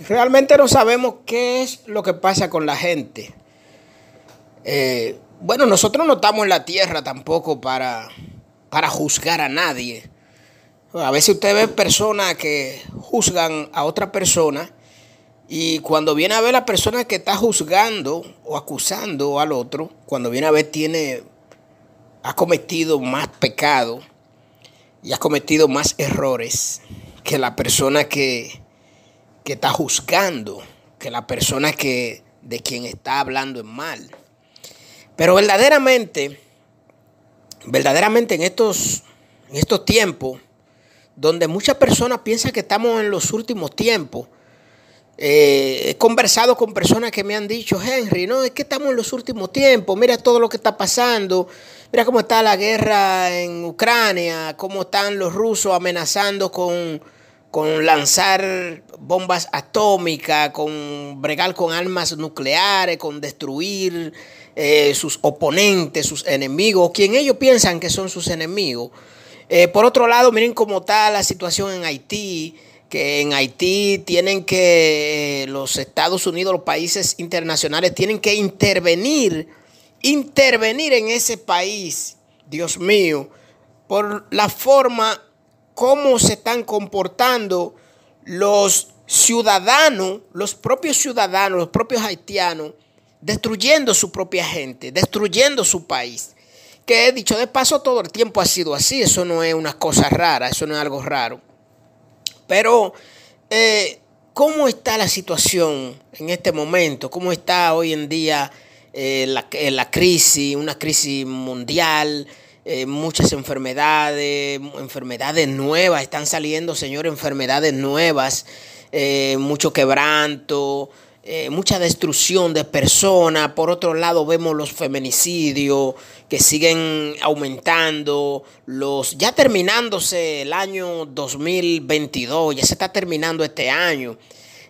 realmente no sabemos qué es lo que pasa con la gente. Eh, bueno, nosotros no estamos en la tierra tampoco para, para juzgar a nadie. A veces usted ve personas que juzgan a otra persona y cuando viene a ver la persona que está juzgando o acusando al otro, cuando viene a ver tiene, ha cometido más pecado y ha cometido más errores que la persona que, que está juzgando, que la persona que de quien está hablando es mal. Pero verdaderamente, verdaderamente en estos, en estos tiempos, donde muchas personas piensan que estamos en los últimos tiempos, eh, he conversado con personas que me han dicho, Henry, no, es que estamos en los últimos tiempos, mira todo lo que está pasando, mira cómo está la guerra en Ucrania, cómo están los rusos amenazando con, con lanzar bombas atómicas, con bregar con armas nucleares, con destruir eh, sus oponentes, sus enemigos, quien ellos piensan que son sus enemigos. Eh, por otro lado, miren cómo está la situación en Haití que en Haití tienen que, eh, los Estados Unidos, los países internacionales tienen que intervenir, intervenir en ese país, Dios mío, por la forma como se están comportando los ciudadanos, los propios ciudadanos, los propios haitianos, destruyendo su propia gente, destruyendo su país. Que he dicho de paso todo el tiempo ha sido así, eso no es una cosa rara, eso no es algo raro. Pero, eh, ¿cómo está la situación en este momento? ¿Cómo está hoy en día eh, eh, la, crisis, una crisis mundial? Muchas enfermedades, enfermedades nuevas, están saliendo, señor, enfermedades nuevas, mucho quebranto, eh, mucha destrucción de personas. Por otro lado, vemos los feminicidios que siguen aumentando. Los, ya terminándose el año 2022, ya se está terminando este año.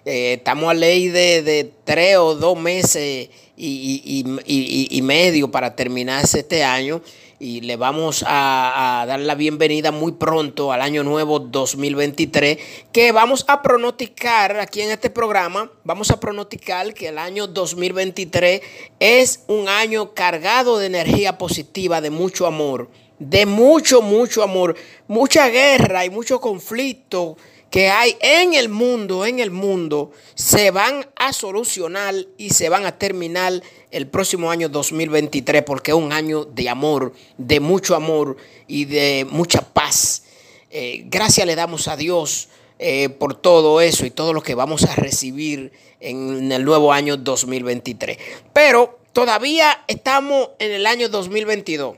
Eh, estamos a ley de, tres o dos meses y, medio para terminarse este año y le vamos a, dar la bienvenida muy pronto al año nuevo 2023, que vamos a pronosticar aquí en este programa, vamos a pronosticar que el año 2023 es un año cargado de energía positiva, de mucho amor, de mucho, mucho amor, mucha guerra y mucho conflicto que hay en el mundo, en el mundo, se van a solucionar y se van a terminar el próximo año 2023 porque es un año de amor, de mucho amor y de mucha paz. Eh, gracias le damos a Dios eh, por todo eso y todo lo que vamos a recibir en el nuevo año 2023. Pero todavía estamos en el año 2022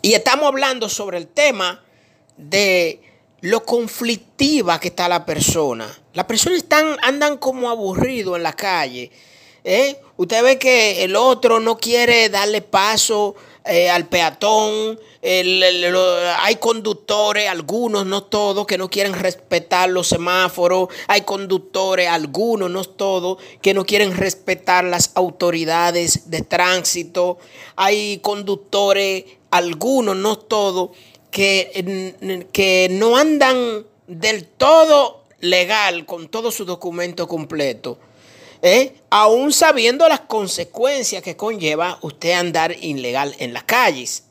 y estamos hablando sobre el tema de lo conflictiva que está la persona. Las personas están, andan como aburridos en la calle. ¿eh? Usted ve que el otro no quiere darle paso eh, al peatón. hay conductores, algunos, no todos, que no quieren respetar los semáforos. Hay conductores, algunos, no todos, que no quieren respetar las autoridades de tránsito. Hay conductores, algunos, no todos, que, que no andan del todo legal con todo su documento completo. ¿eh? aún sabiendo las consecuencias que conlleva usted andar ilegal en las calles.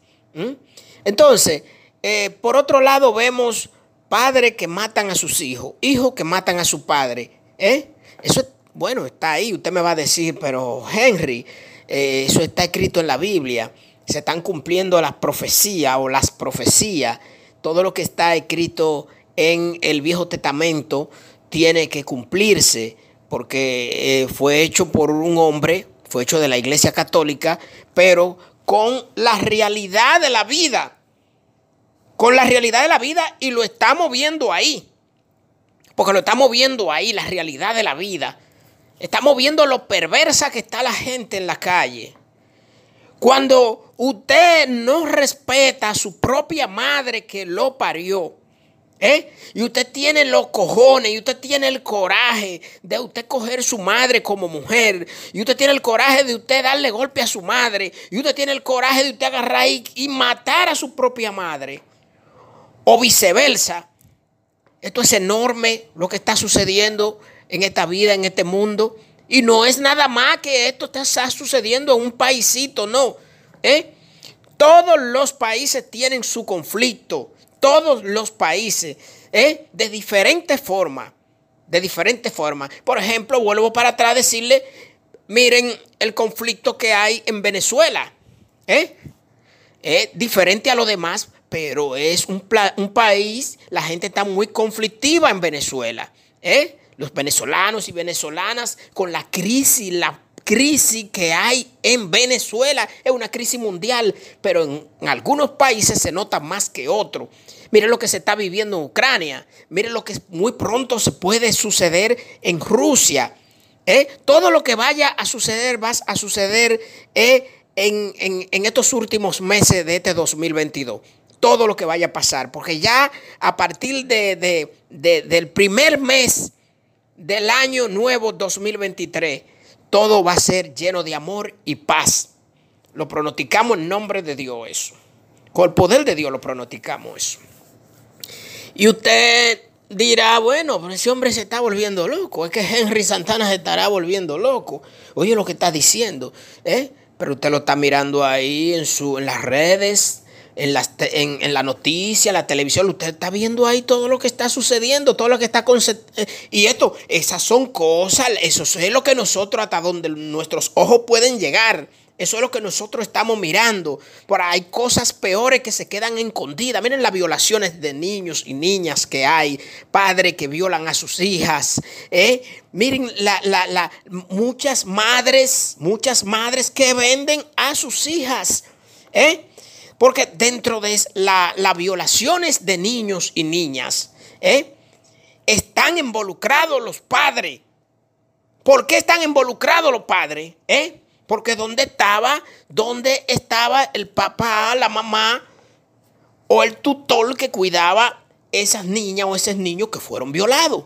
Entonces, eh, por otro lado, vemos padres que matan a sus hijos, hijos que matan a su padre. ¿eh? Eso, bueno, está ahí. Usted me va a decir, pero Henry, eso está escrito en la Biblia se están cumpliendo las profecías o las profecías. Todo lo que está escrito en el Viejo Testamento tiene que cumplirse porque eh, fue hecho por un hombre, fue hecho de la Iglesia Católica, pero con la realidad de la vida. Con la realidad de la vida y lo estamos viendo ahí. Porque lo estamos viendo ahí, la realidad de la vida. Estamos viendo lo perversa que está la gente en la calle. Cuando usted no respeta a su propia madre que lo parió, ¿eh? y usted tiene los cojones, y usted tiene el coraje de usted coger su madre como mujer, y usted tiene el coraje de usted darle golpe a su madre, y usted tiene el coraje de usted agarrar y, y matar a su propia madre, o viceversa, Esto es enorme lo que está sucediendo en esta vida, en este mundo. Y no es nada más que esto está sucediendo en un paísito, no. ¿Eh? Todos los países tienen su conflicto. Todos los países. ¿eh? De diferentes formas. De diferentes formas. Por ejemplo, vuelvo para atrás a decirle, miren el conflicto que hay en Venezuela. ¿eh? Es diferente a lo demás, pero es un, un, país, la gente está muy conflictiva en Venezuela. ¿eh? Los venezolanos y venezolanas con la crisis, la crisis que hay en Venezuela es una crisis mundial, pero en, algunos países se nota más que otros. Miren lo que se está viviendo en Ucrania. Miren lo que muy pronto se puede suceder en Rusia. ¿eh? Todo lo que vaya a suceder va a suceder ¿eh? en, estos últimos meses de este 2022 todo lo que vaya a pasar, porque ya a partir de, del primer mes del año nuevo 2023, todo va a ser lleno de amor y paz. Lo pronosticamos en nombre de Dios eso. Con el poder de Dios lo pronosticamos eso. Y usted dirá, bueno, pero ese hombre se está volviendo loco. Es que Henry Santana se estará volviendo loco. Oye lo que está diciendo. ¿eh? Pero usted lo está mirando ahí en, su, en las redes, en, las, en, en, la noticia, la televisión, usted está viendo ahí todo lo que está sucediendo, todo lo que está... Eh, y esto, esas son cosas, eso es lo que nosotros, hasta donde nuestros ojos pueden llegar. Eso es lo que nosotros estamos mirando. Por hay cosas peores que se quedan escondidas. Miren las violaciones de niños y niñas que hay. Padres que violan a sus hijas. ¿eh? Miren la, la, muchas madres, muchas madres que venden a sus hijas. ¿eh? Porque dentro de las violaciones de niños y niñas, ¿eh? están involucrados los padres. ¿Por qué están involucrados los padres? ¿Eh? Porque ¿dónde estaba? ¿Dónde estaba el papá, la mamá o el tutor que cuidaba esas niñas o esos niños que fueron violados?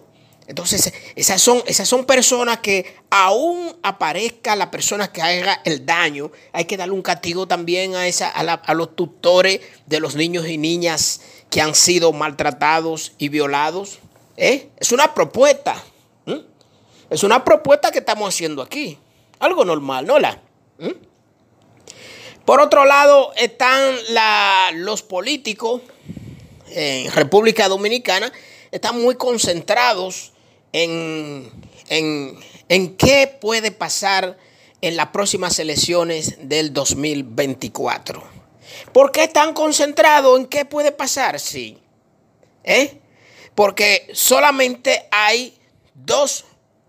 Entonces, esas son, esas son personas que aún aparezca la persona que haga el daño, hay que darle un castigo también a, esa, a, los tutores de los niños y niñas que han sido maltratados y violados. ¿Eh? Es una propuesta. Es una propuesta que estamos haciendo aquí. Algo normal, ¿no? La, Por otro lado, están los políticos en República Dominicana, están muy concentrados en, en, qué puede pasar en las próximas elecciones del 2024. ¿Por qué están concentrados en qué puede pasar? Sí. ¿Eh? Porque solamente hay dos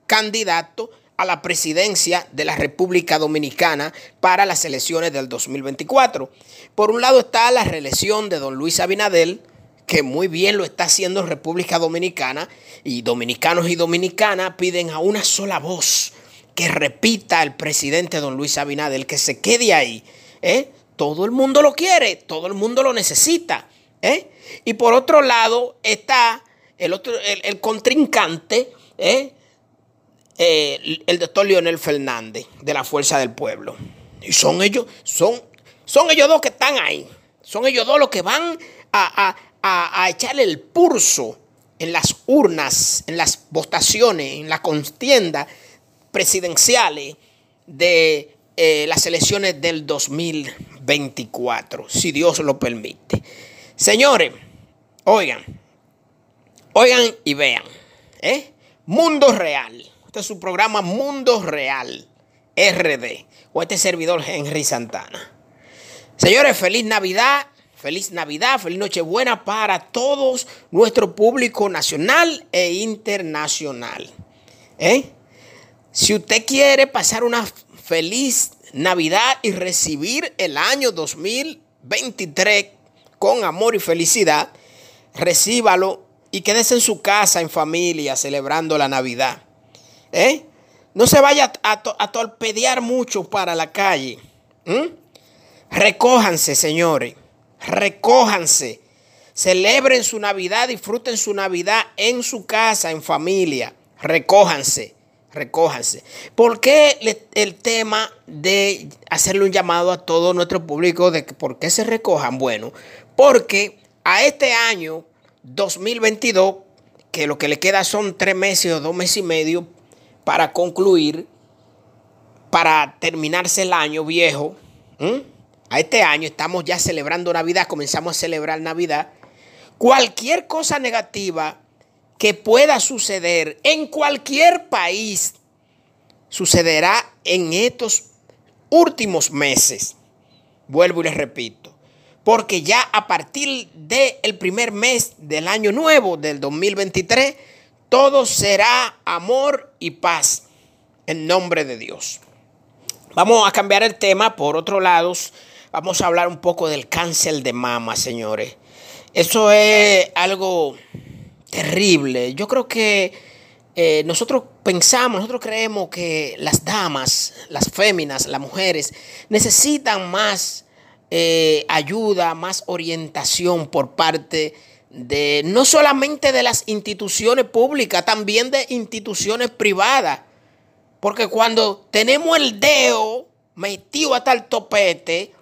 candidatos a la presidencia de la República Dominicana para las elecciones del 2024. Por un lado está la reelección de don Luis Abinadel, que muy bien lo está haciendo República Dominicana, y dominicanos y dominicanas piden a una sola voz que repita el presidente don Luis Abinadel, que se quede ahí. ¿eh? Todo el mundo lo quiere, todo el mundo lo necesita. ¿eh? Y por otro lado está el, otro, el, contrincante, ¿eh? el, el doctor Leonel Fernández, de la Fuerza del Pueblo. Y son ellos, son, son ellos dos que están ahí. Son ellos dos los que van a, echarle el pulso en las urnas, en las votaciones, en la contienda presidenciales de eh, las elecciones del 2024, si Dios lo permite. Señores, oigan, oigan y vean, ¿eh? Mundo Real. Este es su programa Mundo Real, RD, o este servidor Henry Santana. Señores, feliz Navidad Feliz Navidad, feliz Nochebuena para todos nuestro público nacional e internacional. ¿Eh? Si usted quiere pasar una feliz Navidad y recibir el año 2023 con amor y felicidad, recíbalo y quédese en su casa en familia celebrando la Navidad. ¿Eh? No se vaya a, torpedear mucho para la calle. Recójanse, señores recójanse, celebren su Navidad, disfruten su Navidad en su casa, en familia, recójanse, recójanse. ¿Por qué el tema de hacerle un llamado a todo nuestro público de por qué se recojan? Bueno, porque a este año 2022 que lo que le queda son tres meses o dos meses y medio para concluir, para terminarse el año viejo. A este año estamos ya celebrando Navidad, comenzamos a celebrar Navidad. Cualquier cosa negativa que pueda suceder en cualquier país sucederá en estos últimos meses. Vuelvo y les repito. Porque ya a partir del primer mes del año nuevo, del 2023, todo será amor y paz en nombre de Dios. Vamos a cambiar el tema. Por otro lado, vamos a hablar un poco del cáncer de mama, señores. Eso es algo terrible. Yo creo que eh, nosotros pensamos, nosotros creemos que las damas, las féminas, las mujeres necesitan más eh, ayuda, más orientación por parte de no solamente de las instituciones públicas, también de instituciones privadas. Porque cuando tenemos el dedo metido hasta el topete,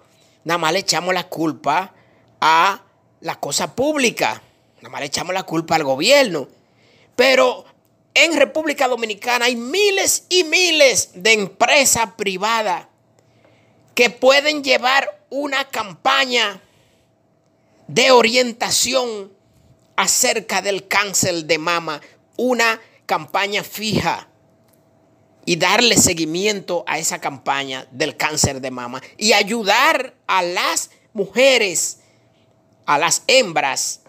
nada más le echamos la culpa a la cosa pública, nada más le echamos la culpa al gobierno. Pero en República Dominicana hay miles y miles de empresas privadas que pueden llevar una campaña de orientación acerca del cáncer de mama, una campaña fija y darle seguimiento a esa campaña del cáncer de mama y ayudar a las mujeres, a las hembras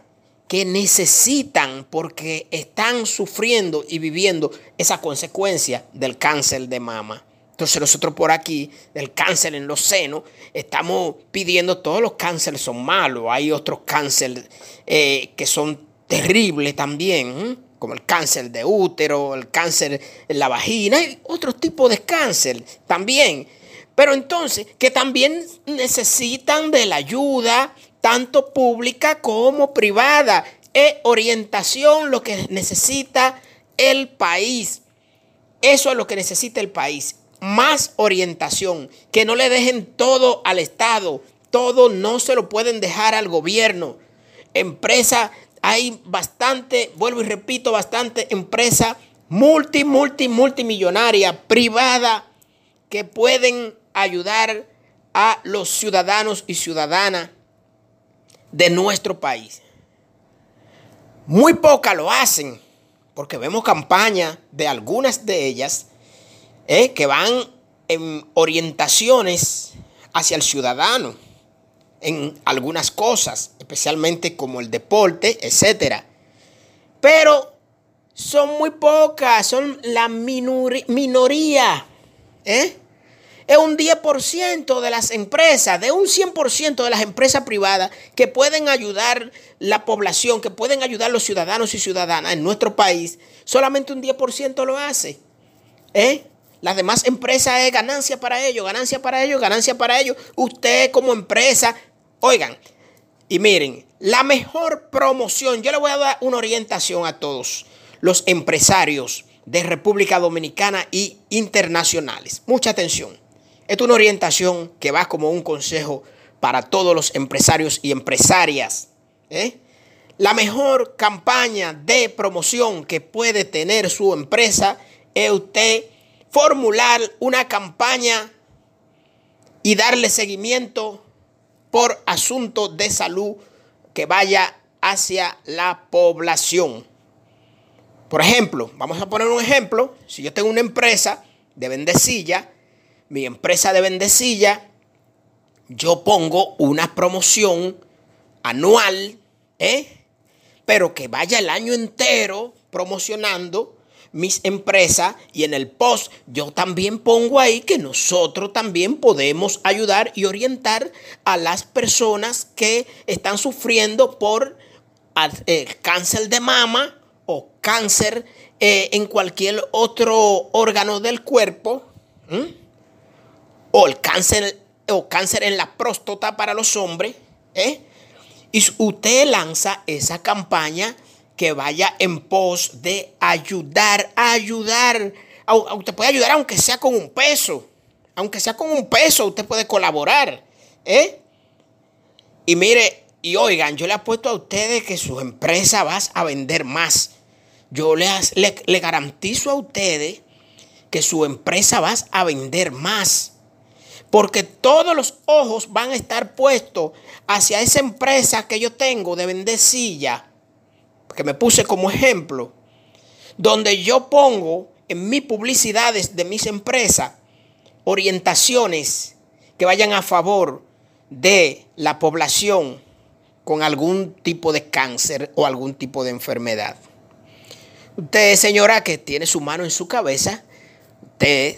que necesitan porque están sufriendo y viviendo esa consecuencia del cáncer de mama. Entonces nosotros por aquí, del cáncer en los senos, estamos pidiendo, todos los cánceres son malos, hay otros cánceres eh, que son terribles también, como el cáncer de útero, el cáncer en la vagina, hay otros tipos de cáncer también. Pero entonces, que también necesitan de la ayuda, tanto pública como privada. Es orientación lo que necesita el país. Eso es lo que necesita el país más orientación, que no le dejen todo al Estado, todo no se lo pueden dejar al gobierno. Empresa, hay bastante, vuelvo y repito, bastante empresa multi, multi, multimillonaria, privada, que pueden ayudar a los ciudadanos y ciudadanas de nuestro país. Muy pocas lo hacen, porque vemos campañas de algunas de ellas ¿eh? que van en orientaciones hacia el ciudadano en algunas cosas, especialmente como el deporte, etc. Pero son muy pocas, son la minoría. ¿eh? Es un 10% de las empresas, de un 100% de las empresas privadas que pueden ayudar la población, que pueden ayudar los ciudadanos y ciudadanas en nuestro país. Solamente un 10% lo hace. ¿eh? Las demás empresas es ganancia para ellos, ganancia para ellos, ganancia para ellos. Usted como empresa, oigan, y miren, la mejor promoción, yo le voy a dar una orientación a todos los empresarios de República Dominicana y internacionales. Mucha atención. Es una orientación que va como un consejo para todos los empresarios y empresarias. ¿eh? La mejor campaña de promoción que puede tener su empresa es usted formular una campaña y darle seguimiento por asuntos de salud que vaya hacia la población. Por ejemplo, vamos a poner un ejemplo. Si yo tengo una empresa de vendecilla, mi empresa de vendecilla, yo pongo una promoción anual, ¿eh? pero que vaya el año entero promocionando mis empresas y en el post yo también pongo ahí que nosotros también podemos ayudar y orientar a las personas que están sufriendo por eh, cáncer de mama o cáncer eh, en cualquier otro órgano del cuerpo o el cáncer o cáncer en la próstata para los hombres. ¿eh? Y usted lanza esa campaña que vaya en pos de ayudar, ayudar. Usted puede ayudar aunque sea con un peso. Aunque sea con un peso, usted puede colaborar. ¿eh? Y mire, y oigan, yo le apuesto a ustedes que su empresa va a vender más. yo le, le, garantizo a ustedes que su empresa va a vender más. Porque todos los ojos van a estar puestos hacia esa empresa que yo tengo de vender que me puse como ejemplo, donde yo pongo en mis publicidades de mis empresas orientaciones que vayan a favor de la población con algún tipo de cáncer o algún tipo de enfermedad. Usted, señora, que tiene su mano en su cabeza, usted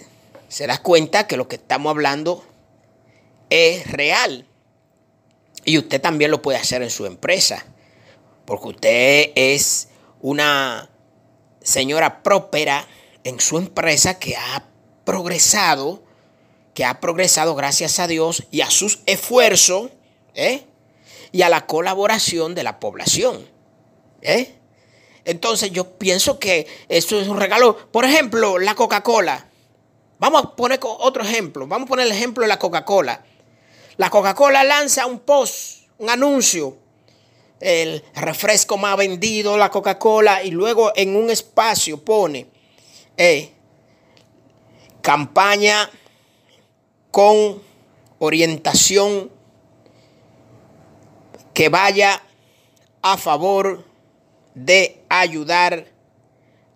se da cuenta que lo que estamos hablando es real. Y usted también lo puede hacer en su empresa, porque usted es una señora próspera en su empresa que ha progresado, que ha progresado gracias a Dios y a sus esfuerzos ¿eh? y a la colaboración de la población. ¿eh? Entonces yo pienso que eso es un regalo. Por ejemplo, la Coca-Cola. Vamos a poner otro ejemplo. Vamos a poner el ejemplo de la Coca-Cola. La Coca-Cola lanza un post, un anuncio. El refresco más vendido, la Coca-Cola. Y luego en un espacio pone eh, campaña con orientación que vaya a favor de ayudar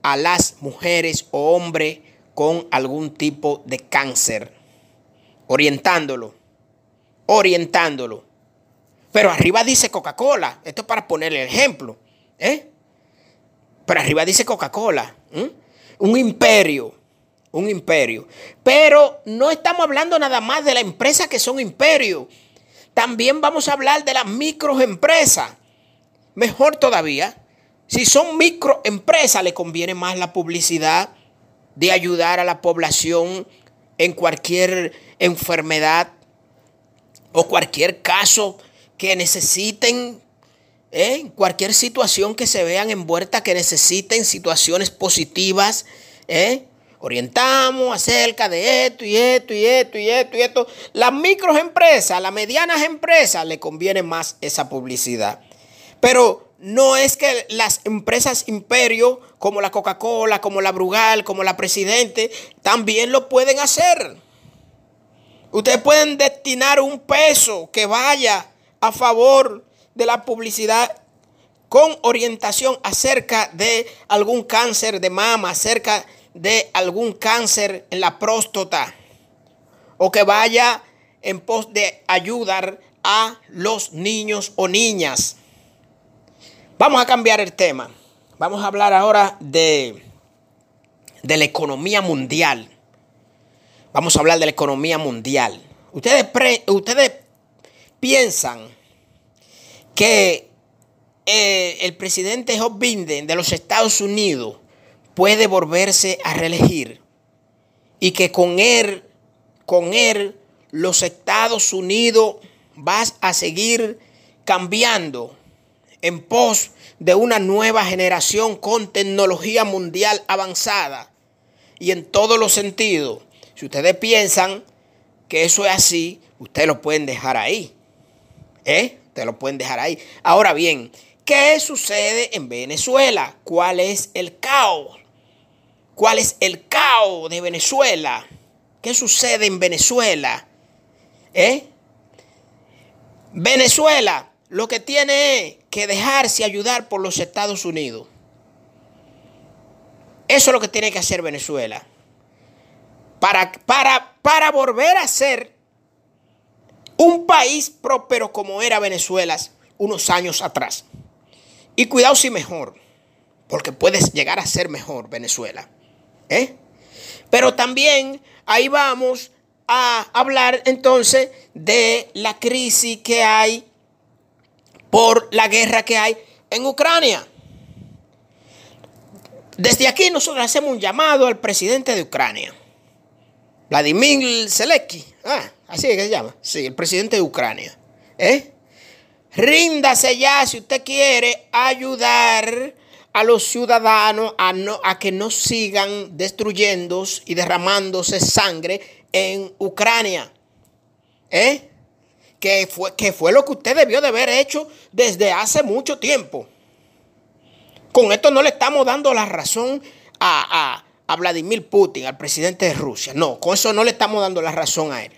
a las mujeres o hombres con algún tipo de cáncer, orientándolo, orientándolo. Pero arriba dice Coca-Cola, esto es para ponerle el ejemplo, ¿eh? Pero arriba dice Coca-Cola, un imperio, un imperio. Pero no estamos hablando nada más de la empresa que son imperios. También vamos a hablar de las microempresas. Mejor todavía, si son microempresas, le conviene más la publicidad de ayudar a la población en cualquier enfermedad o cualquier caso que necesiten, ¿eh? cualquier situación que se vean envueltas, que necesiten situaciones positivas. ¿eh? Orientamos acerca de esto y esto y esto y esto y esto. Las microempresas, las medianas empresas, le conviene más esa publicidad. Pero no es que las empresas imperio como la Coca-Cola, como la Brugal, como la Presidente, también lo pueden hacer. Ustedes pueden destinar un peso que vaya a favor de la publicidad con orientación acerca de algún cáncer de mama, acerca de algún cáncer en la próstata, o que vaya en pos de ayudar a los niños o niñas. Vamos a cambiar el tema. Vamos a hablar ahora de, de la economía mundial. Vamos a hablar de la economía mundial. Ustedes, ustedes piensan que eh, el presidente Joe Biden de los Estados Unidos puede volverse a reelegir y que con él, con él, los Estados Unidos van a seguir cambiando en pos de una nueva generación con tecnología mundial avanzada y en todos los sentidos. Si ustedes piensan que eso es así, ustedes lo pueden dejar ahí. ¿Eh? Ustedes lo pueden dejar ahí. Ahora bien, ¿qué sucede en Venezuela? ¿Cuál es el caos? ¿Cuál es el caos de Venezuela? ¿Qué sucede en Venezuela? ¿Eh? Venezuela lo que tiene es que dejarse ayudar por los Estados Unidos. Eso es lo que tiene que hacer Venezuela. Para, para, para volver a ser un país próspero como era Venezuela unos años atrás. Y cuidado si mejor, porque puedes llegar a ser mejor Venezuela. ¿eh? Pero también ahí vamos a hablar entonces de la crisis que hay por la guerra que hay en Ucrania. Desde aquí nosotros hacemos un llamado al presidente de Ucrania, Vladimir Zelensky. Ah, así es que se llama. Sí, el presidente de Ucrania. ¿Eh? Ríndase ya si usted quiere ayudar a los ciudadanos a, no, a que no sigan destruyéndose y derramándose sangre en Ucrania. ¿Eh? que fue, que fue lo que usted debió de haber hecho desde hace mucho tiempo. Con esto no le estamos dando la razón a, a Vladimir Putin, al presidente de Rusia. No, con eso no le estamos dando la razón a él.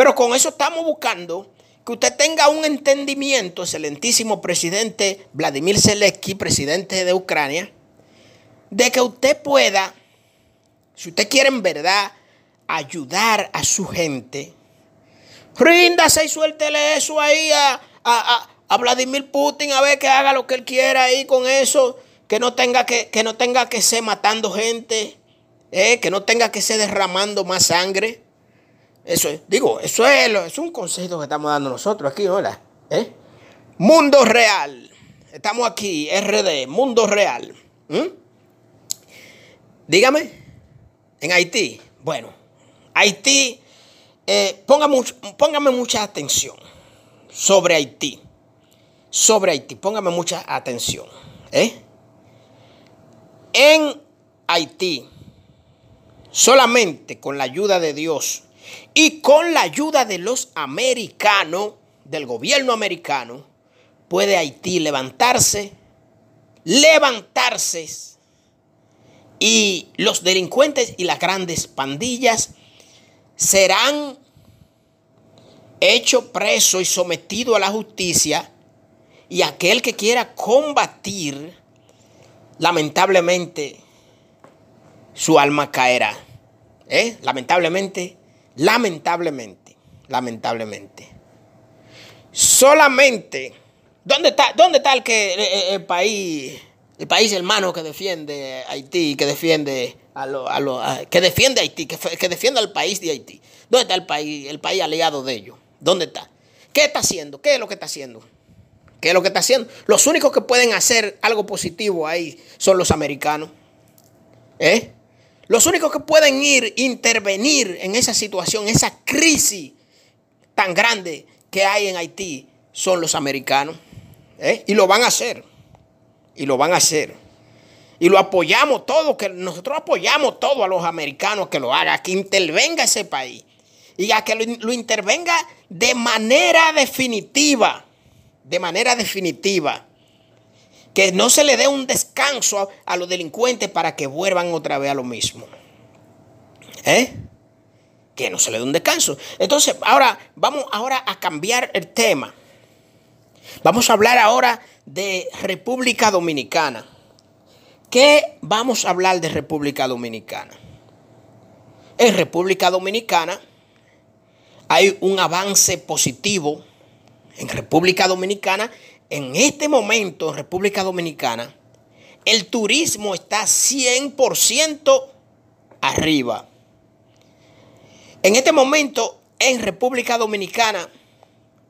Pero con eso estamos buscando que usted tenga un entendimiento, excelentísimo presidente Vladimir Zelensky, presidente de Ucrania, de que usted pueda, si usted quiere en verdad ayudar a su gente, ríndase y suéltele eso ahí a, a, Vladimir Putin a ver que haga lo que él quiera ahí con eso, que no tenga que, que no tenga que ser matando gente, eh, que no tenga que ser derramando más sangre. Eso es, digo, eso es, es un consejo que estamos dando nosotros aquí, ¿verdad? ¿Eh? Mundo real. Estamos aquí, RD, mundo real. Dígame, en Haití. Bueno, Haití, eh, póngame, mucha atención sobre Haití. Sobre Haití, póngame mucha atención. ¿eh? En Haití, solamente con la ayuda de Dios y con la ayuda de los americanos, del gobierno americano, puede Haití levantarse, levantarse y los delincuentes y las grandes pandillas serán hechos presos y sometidos a la justicia y aquel que quiera combatir, lamentablemente, su alma caerá. ¿Eh? Lamentablemente, lamentablemente, lamentablemente. Solamente, ¿dónde está, dónde está el, que, el, el país el país hermano que defiende Haití, que defiende a lo, que defiende Haití, que, que, defiende al país de Haití. ¿Dónde está el país, el país aliado de ellos? ¿Dónde está? ¿Qué está haciendo? ¿Qué es lo que está haciendo? ¿Qué es lo que está haciendo? Los únicos que pueden hacer algo positivo ahí son los americanos. ¿Eh? Los únicos que pueden ir, intervenir en esa situación, esa crisis tan grande que hay en Haití, son los americanos. ¿Eh? Y lo van a hacer. Y lo van a hacer. Y lo apoyamos todo, que nosotros apoyamos todo a los americanos que lo hagan, que intervenga ese país. Y a que lo, intervenga de manera definitiva. De manera definitiva. Que no se le dé un descanso a, los delincuentes para que vuelvan otra vez a lo mismo. ¿Eh? Que no se le dé un descanso. Entonces, ahora vamos ahora a cambiar el tema. Vamos a hablar ahora de República Dominicana. ¿Qué vamos a hablar de República Dominicana? En República Dominicana hay un avance positivo. En República Dominicana, en este momento en República Dominicana, el turismo está 100% arriba. En este momento, en República Dominicana,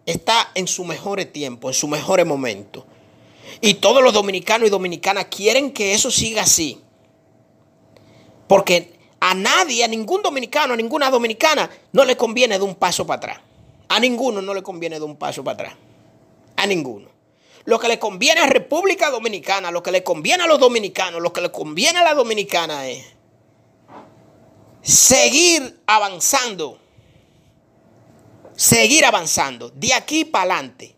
está en su mejor tiempo, en su mejor momento. Y todos los dominicanos y dominicanas quieren que eso siga así. Porque a nadie, a ningún dominicano, a ninguna dominicana, no le conviene de un paso para atrás. A ninguno no le conviene de un paso para atrás. A ninguno. Lo que le conviene a República Dominicana, lo que le conviene a los dominicanos, lo que le conviene a la dominicana es seguir avanzando. Seguir avanzando de aquí para adelante,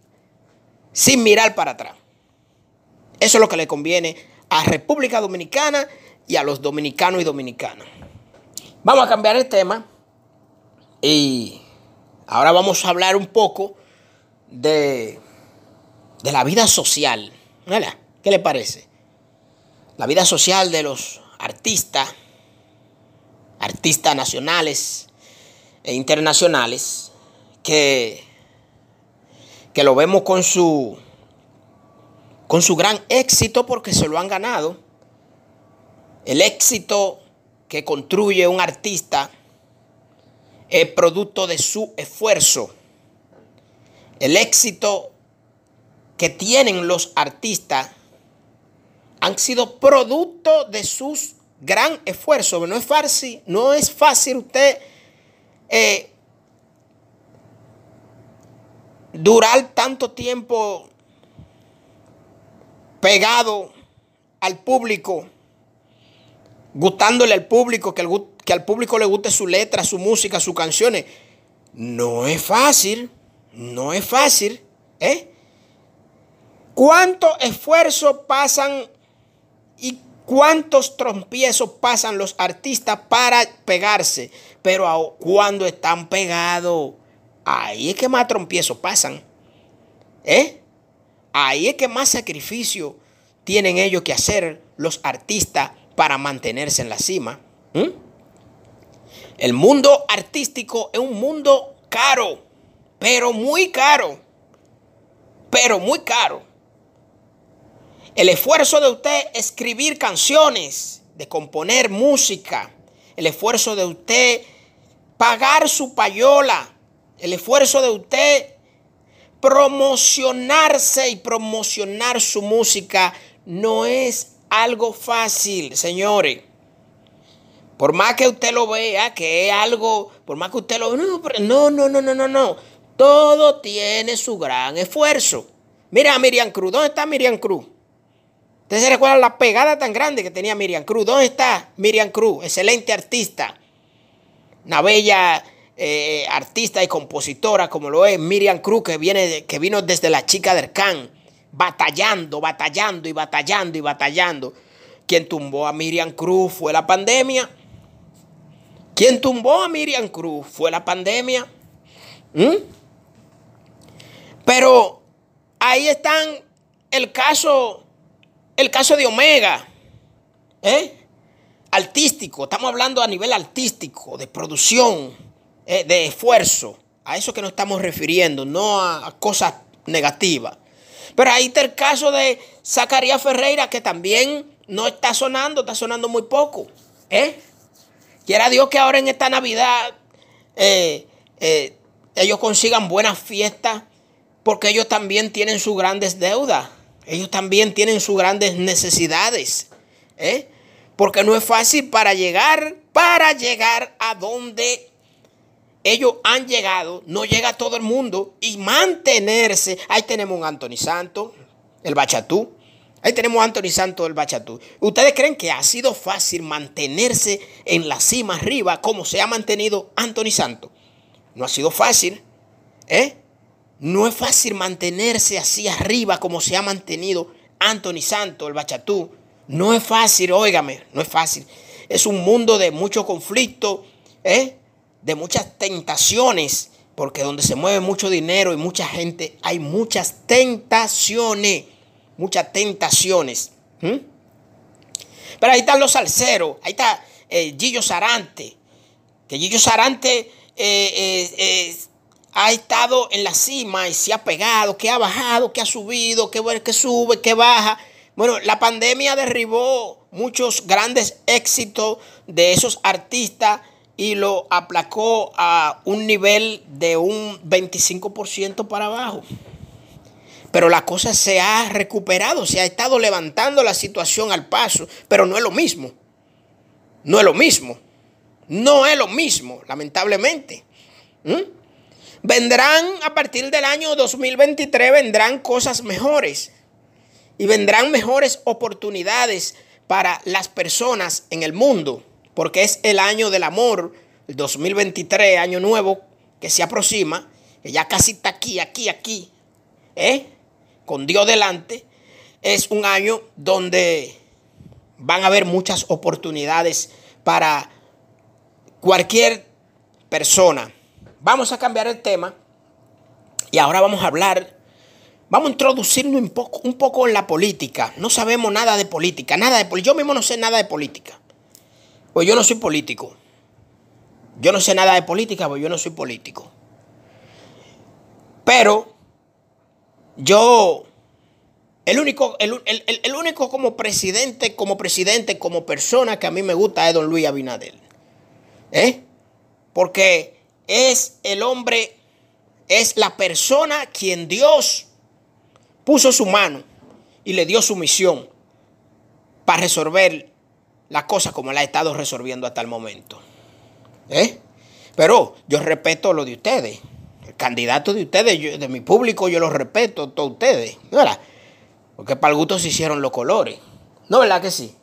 sin mirar para atrás. Eso es lo que le conviene a República Dominicana y a los dominicanos y dominicanas. Vamos a cambiar el tema y ahora vamos a hablar un poco de, de la vida social. ¿Qué le parece? La vida social de los artistas, artistas nacionales e internacionales, que, que lo vemos con su con su gran éxito porque se lo han ganado. El éxito que construye un artista es producto de su esfuerzo. El éxito que tienen los artistas han sido producto de sus gran esfuerzo. No es fácil, no es fácil usted eh, durar tanto tiempo pegado al público, gustándole al público, que, que al público le guste su letra, su música, sus canciones. No es fácil, no es fácil. ¿eh? ¿Cuánto esfuerzo pasan ¿Cuántos trompiezos pasan los artistas para pegarse? Pero cuando están pegados, ahí es que más trompiezos pasan. ¿Eh? Ahí es que más sacrificio tienen ellos que hacer los artistas para mantenerse en la cima. El mundo artístico es un mundo caro, pero muy caro. Pero muy caro. El esfuerzo de usted escribir canciones, de componer música, el esfuerzo de usted pagar su payola, el esfuerzo de usted promocionarse y promocionar su música no es algo fácil, señores. Por más que usted lo vea, que es algo, por más que usted lo no, no, no, no, no, no, no. Todo tiene su gran esfuerzo. Mira Miriam Cruz. ¿Dónde está Miriam Cruz? ¿Ustedes se recuerdan la pegada tan grande que tenía Miriam Cruz? ¿Dónde está Miriam Cruz? Excelente artista. Una bella eh, artista y compositora como lo es Miriam Cruz, que, viene, que vino desde la chica del Can, batallando, batallando y batallando y batallando. Quien tumbó a Miriam Cruz fue la pandemia. Quien tumbó a Miriam Cruz fue la pandemia. ¿Mm? Pero ahí están el caso, el caso de Omega. ¿eh? Artístico, estamos hablando a nivel artístico, de producción, ¿eh? de esfuerzo. A eso que nos estamos refiriendo, no a, cosas negativas. Pero ahí está el caso de Zacarías Ferreira, que también no está sonando, está sonando muy poco. ¿eh? Quiera Dios que ahora en esta Navidad eh, ellos consigan buenas fiestas, porque ellos también tienen sus grandes deudas, ellos también tienen sus grandes necesidades, ¿eh? porque no es fácil para llegar, para llegar a donde ellos han llegado, no llega todo el mundo y mantenerse. Ahí tenemos un Anthony Santo, el Bachatú, Ahí tenemos a Anthony Santos del Bachatú. ¿Ustedes creen que ha sido fácil mantenerse en la cima arriba como se ha mantenido Anthony Santos? No ha sido fácil. ¿Eh? No es fácil mantenerse así arriba como se ha mantenido Anthony Santos, el Bachatú. No es fácil, óigame, no es fácil. Es un mundo de mucho conflicto, ¿eh? de muchas tentaciones, porque donde se mueve mucho dinero y mucha gente, hay muchas tentaciones muchas tentaciones. Pero ahí están los salseros, ahí está eh, Gillo Sarante, que Gillo Sarante eh, eh, ha estado en la cima y se ha pegado, que ha bajado, que ha subido, que, que sube, que baja. Bueno, la pandemia derribó muchos grandes éxitos de esos artistas y lo aplacó a un nivel de un 25% para abajo. Pero la cosa se ha recuperado, se ha estado levantando la situación al paso, pero no es lo mismo. No es lo mismo. No es lo mismo, lamentablemente. ¿Mm? Vendrán a partir del año 2023, vendrán cosas mejores. Y vendrán mejores oportunidades para las personas en el mundo. Porque es el año del amor, el 2023, año nuevo que se aproxima, que ya casi está aquí, aquí, aquí. ¿Eh? con Dios delante, es un año donde van a haber muchas oportunidades para cualquier persona. Vamos a cambiar el tema y ahora vamos a hablar, vamos a introducirnos un poco, un poco en la política. No sabemos nada de política, nada de política. Yo mismo no sé nada de política. Pues yo no soy político. Yo no sé nada de política, pues yo no soy político. Pero yo, el único, el, único como presidente, como presidente, como persona que a mí me gusta es don Luis Abinadel. ¿Eh? Porque es el hombre, es la persona quien Dios puso su mano y le dio su misión para resolver las cosas como la ha estado resolviendo hasta el momento. ¿Eh? Pero yo respeto lo de ustedes candidatos de ustedes, de mi público, yo los respeto, todos ustedes, ¿verdad? Porque para el gusto se hicieron los colores. ¿No, verdad que sí?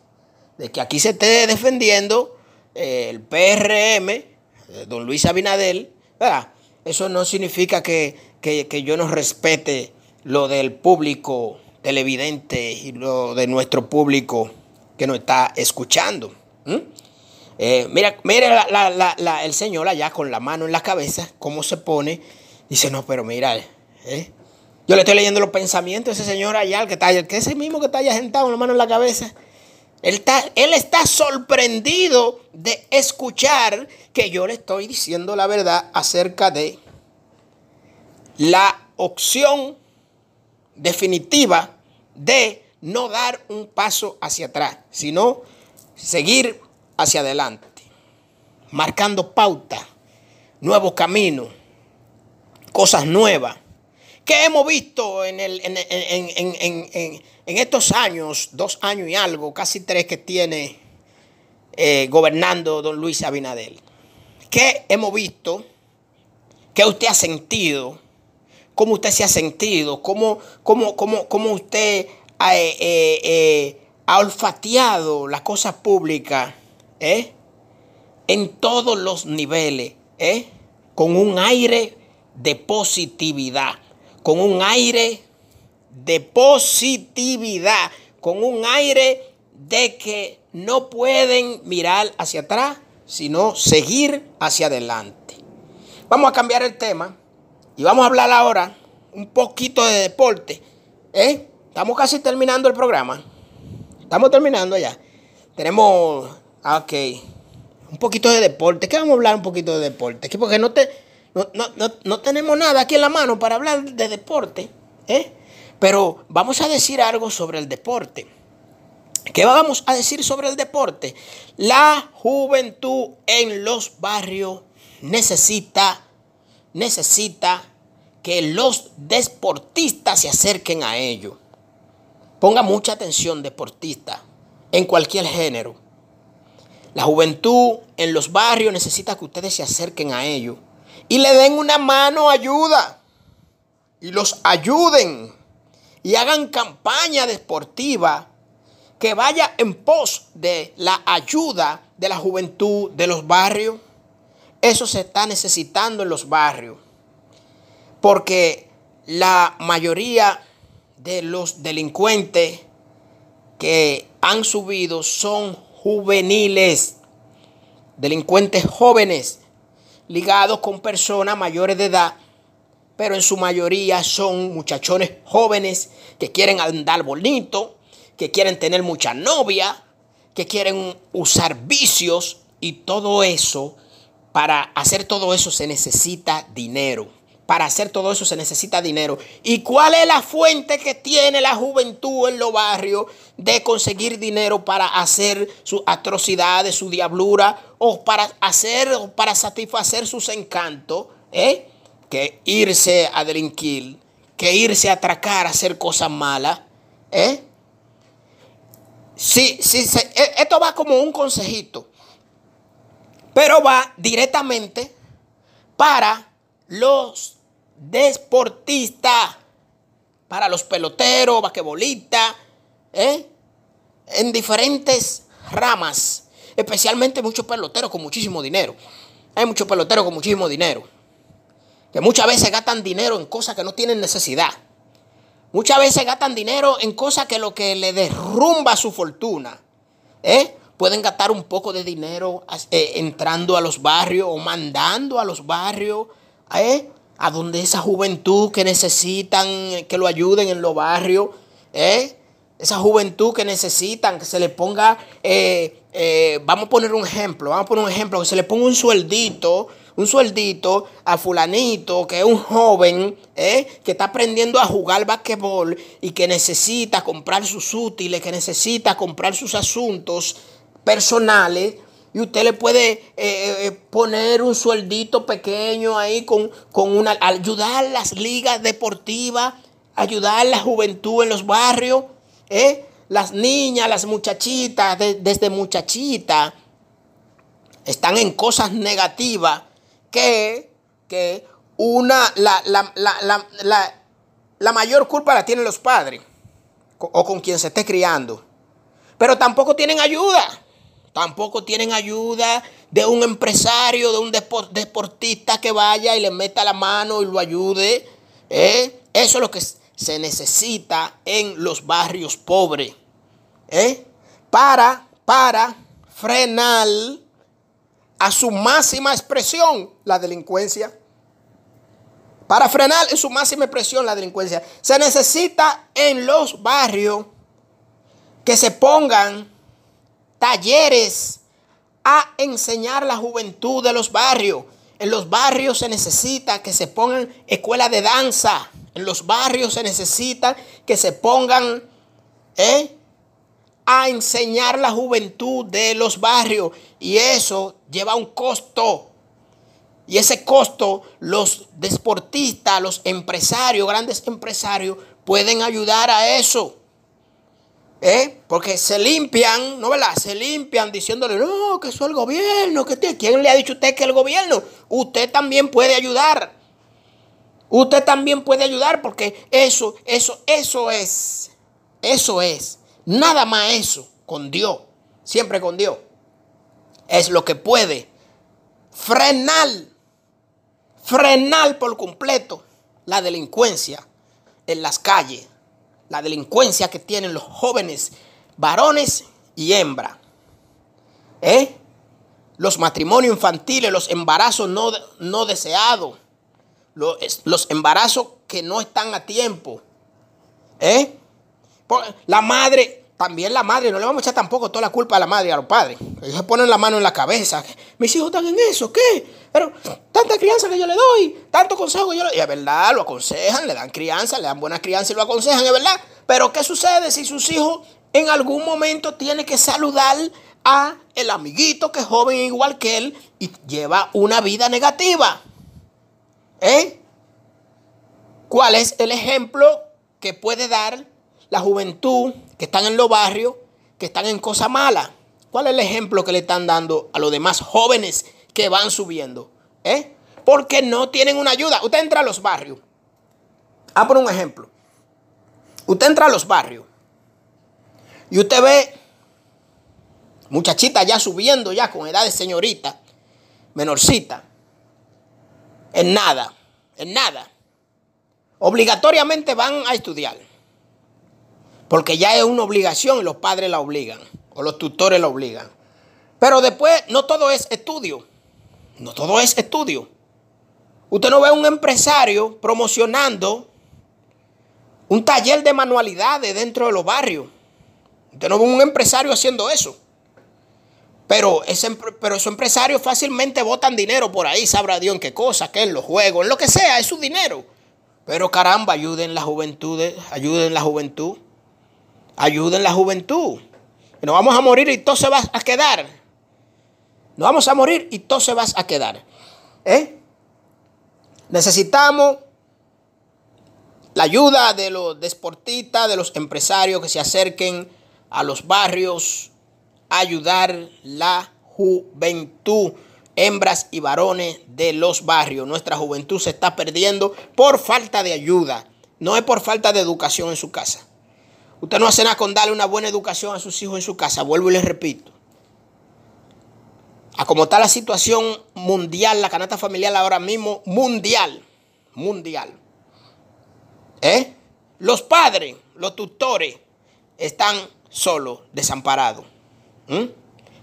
De que aquí se esté defendiendo eh, el PRM, don Luis Abinadel, ¿verdad? Eso no significa que, que yo no respete lo del público televidente y lo de nuestro público que nos está escuchando. Eh, mira, mira el señor allá con la mano en la cabeza, cómo se pone. Dice, no, pero mira, ¿eh? yo le estoy leyendo los pensamientos de ese señor allá, el que está que es el mismo que está allá sentado con la mano en la cabeza. Él está, él está sorprendido de escuchar que yo le estoy diciendo la verdad acerca de la opción definitiva de no dar un paso hacia atrás, sino seguir hacia adelante, marcando pauta, nuevo camino, cosas nuevas. ¿Qué hemos visto en, el, en, en, estos años, dos años y algo, casi tres que tiene eh, gobernando don Luis Abinadel? ¿Qué hemos visto? ¿Qué usted ha sentido? ¿Cómo usted se ha sentido? ¿Cómo, cómo, cómo, cómo usted ha, eh, eh, ha olfateado las cosas públicas en todos los niveles? Con un aire de positividad, con un aire de positividad, con un aire de que no pueden mirar hacia atrás, sino seguir hacia adelante. Vamos a cambiar el tema y vamos a hablar ahora un poquito de deporte. ¿eh? Estamos casi terminando el programa. Estamos terminando ya. Tenemos, ah, ok, un poquito de deporte. ¿Qué vamos a hablar un poquito de deporte? Porque no te no, tenemos nada aquí en la mano para hablar de deporte. ¿eh? Pero vamos a decir algo sobre el deporte. ¿Qué vamos a decir sobre el deporte? La juventud en los barrios necesita, necesita que los deportistas se acerquen a ellos. Ponga mucha atención, deportista, en cualquier género. La juventud en los barrios necesita que ustedes se acerquen a ellos y le den una mano ayuda y los ayuden y hagan campaña deportiva que vaya en pos de la ayuda de la juventud de los barrios. Eso se está necesitando en los barrios. Porque la mayoría de los delincuentes que han subido son juveniles, delincuentes jóvenes ligados con personas mayores de edad, pero en su mayoría son muchachones jóvenes que quieren andar bonito, que quieren tener mucha novia, que quieren usar vicios y todo eso. Para hacer todo eso se necesita dinero. Para hacer todo eso se necesita dinero. ¿Y cuál es la fuente que tiene la juventud en los barrios de conseguir dinero para hacer sus atrocidades, su diablura o para hacer o para satisfacer sus encantos? ¿eh? Que irse a delinquir, que irse a atracar, a hacer cosas malas. ¿eh? Sí, sí, e, esto va como un consejito, pero va directamente para los deportistas, para los peloteros, basquetbolistas, ¿eh? en diferentes ramas, especialmente muchos peloteros con muchísimo dinero. Hay muchos peloteros con muchísimo dinero, que muchas veces gastan dinero en cosas que no tienen necesidad. Muchas veces gastan dinero en cosas que lo que le derrumba su fortuna. ¿eh? Pueden gastar un poco de dinero eh, entrando a los barrios o mandando a los barrios. ¿eh? a donde esa juventud que necesitan que lo ayuden en los barrios, ¿eh? esa juventud que necesitan que se le ponga, eh, vamos a poner un ejemplo, vamos a poner un ejemplo, que se le ponga un sueldito, un sueldito a fulanito, que es un joven, que está aprendiendo a jugar basquetbol y que necesita comprar sus útiles, que necesita comprar sus asuntos personales, y usted le puede eh, eh, poner un sueldito pequeño ahí con, con una, ayudar a las ligas deportivas, ayudar a la juventud en los barrios, ¿eh? las niñas, las muchachitas, desde muchachitas, están en cosas negativas que, que una, la, la, la, la, mayor culpa la tienen los padres o con quien se esté criando. Pero tampoco tienen ayuda. Tampoco tienen ayuda de un empresario, de un deportista que vaya y le meta la mano y lo ayude. ¿eh? Eso es lo que se necesita en los barrios pobres. ¿eh? para, para frenar a su máxima expresión la delincuencia. Para frenar en su máxima expresión la delincuencia, se necesita en los barrios que se pongan talleres a enseñar la juventud de los barrios. En los barrios se necesita que se pongan escuelas de danza. En los barrios se necesita que se pongan ¿eh? a enseñar la juventud de los barrios. Y eso lleva un costo. Y ese costo los deportistas, los empresarios, grandes empresarios, pueden ayudar a eso. ¿Eh? Porque se limpian, ¿no verdad? Se limpian diciéndole, no, que eso es el gobierno, que ¿quién le ha dicho a usted que el gobierno? Usted también puede ayudar. Usted también puede ayudar porque eso, eso, eso es, eso es, nada más eso, con Dios, siempre con Dios, es lo que puede frenar, frenar por completo la delincuencia en las calles la delincuencia que tienen los jóvenes varones y hembras. ¿Eh? Los matrimonios infantiles, los embarazos no, no deseados, los, los, embarazos que no están a tiempo. ¿Eh? La madre, también la madre, no le vamos a echar tampoco toda la culpa a la madre y a los padres. Ellos se ponen la mano en la cabeza. Mis hijos están en eso, ¿qué? Pero tanta crianza que yo le doy, tanto consejo que yo le doy. Y es verdad, lo aconsejan, le dan crianza, le dan buena crianza y lo aconsejan, es verdad. Pero ¿qué sucede si sus hijos en algún momento tienen que saludar a el amiguito que es joven igual que él y lleva una vida negativa? ¿Eh? ¿Cuál es el ejemplo que puede dar la juventud que están en los barrios, que están en cosas malas? ¿Cuál es el ejemplo que le están dando a los demás jóvenes que van subiendo? ¿Eh? Porque no tienen una ayuda. Usted entra a los barrios. Ah, por un ejemplo. Usted entra a los barrios y usted ve muchachitas ya subiendo ya con edad de señorita, menorcita. En nada, en nada. Obligatoriamente van a estudiar. Porque ya es una obligación y los padres la obligan. O los tutores la obligan. Pero después no todo es estudio. No todo es estudio. Usted no ve a un empresario promocionando un taller de manualidades dentro de los barrios. Usted no ve un empresario haciendo eso. Pero, ese, pero esos empresarios fácilmente botan dinero por ahí, sabrá Dios en qué cosa, que en los juegos, en lo que sea, es su dinero. Pero caramba, ayuden la juventud, ayuden la juventud, ayuden la juventud. Nos vamos a morir y todo se va a quedar. Nos vamos a morir y todo se va a quedar. ¿Eh? Necesitamos la ayuda de los deportistas, de los empresarios que se acerquen a los barrios, a ayudar la juventud, hembras y varones de los barrios. Nuestra juventud se está perdiendo por falta de ayuda, no es por falta de educación en su casa. Usted no hace nada con darle una buena educación a sus hijos en su casa, vuelvo y les repito a como está la situación mundial, la canasta familiar ahora mismo, mundial, mundial. ¿Eh? Los padres, los tutores, están solos, desamparados.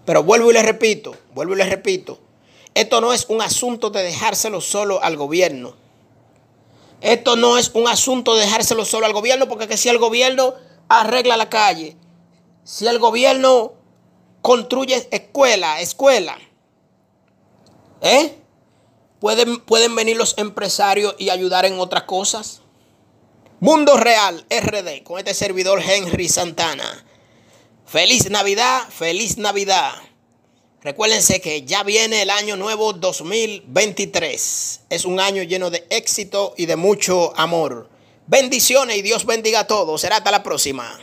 Pero vuelvo y les repito, vuelvo y les repito, esto no es un asunto de dejárselo solo al gobierno. Esto no es un asunto de dejárselo solo al gobierno, porque si el gobierno arregla la calle, si el gobierno construye escuela, escuela, ¿Eh? ¿Pueden, pueden venir los empresarios y ayudar en otras cosas. Mundo Real RD con este servidor Henry Santana. Feliz Navidad, feliz Navidad. Recuérdense que ya viene el año nuevo 2023. Es un año lleno de éxito y de mucho amor. Bendiciones y Dios bendiga a todos. Será hasta la próxima.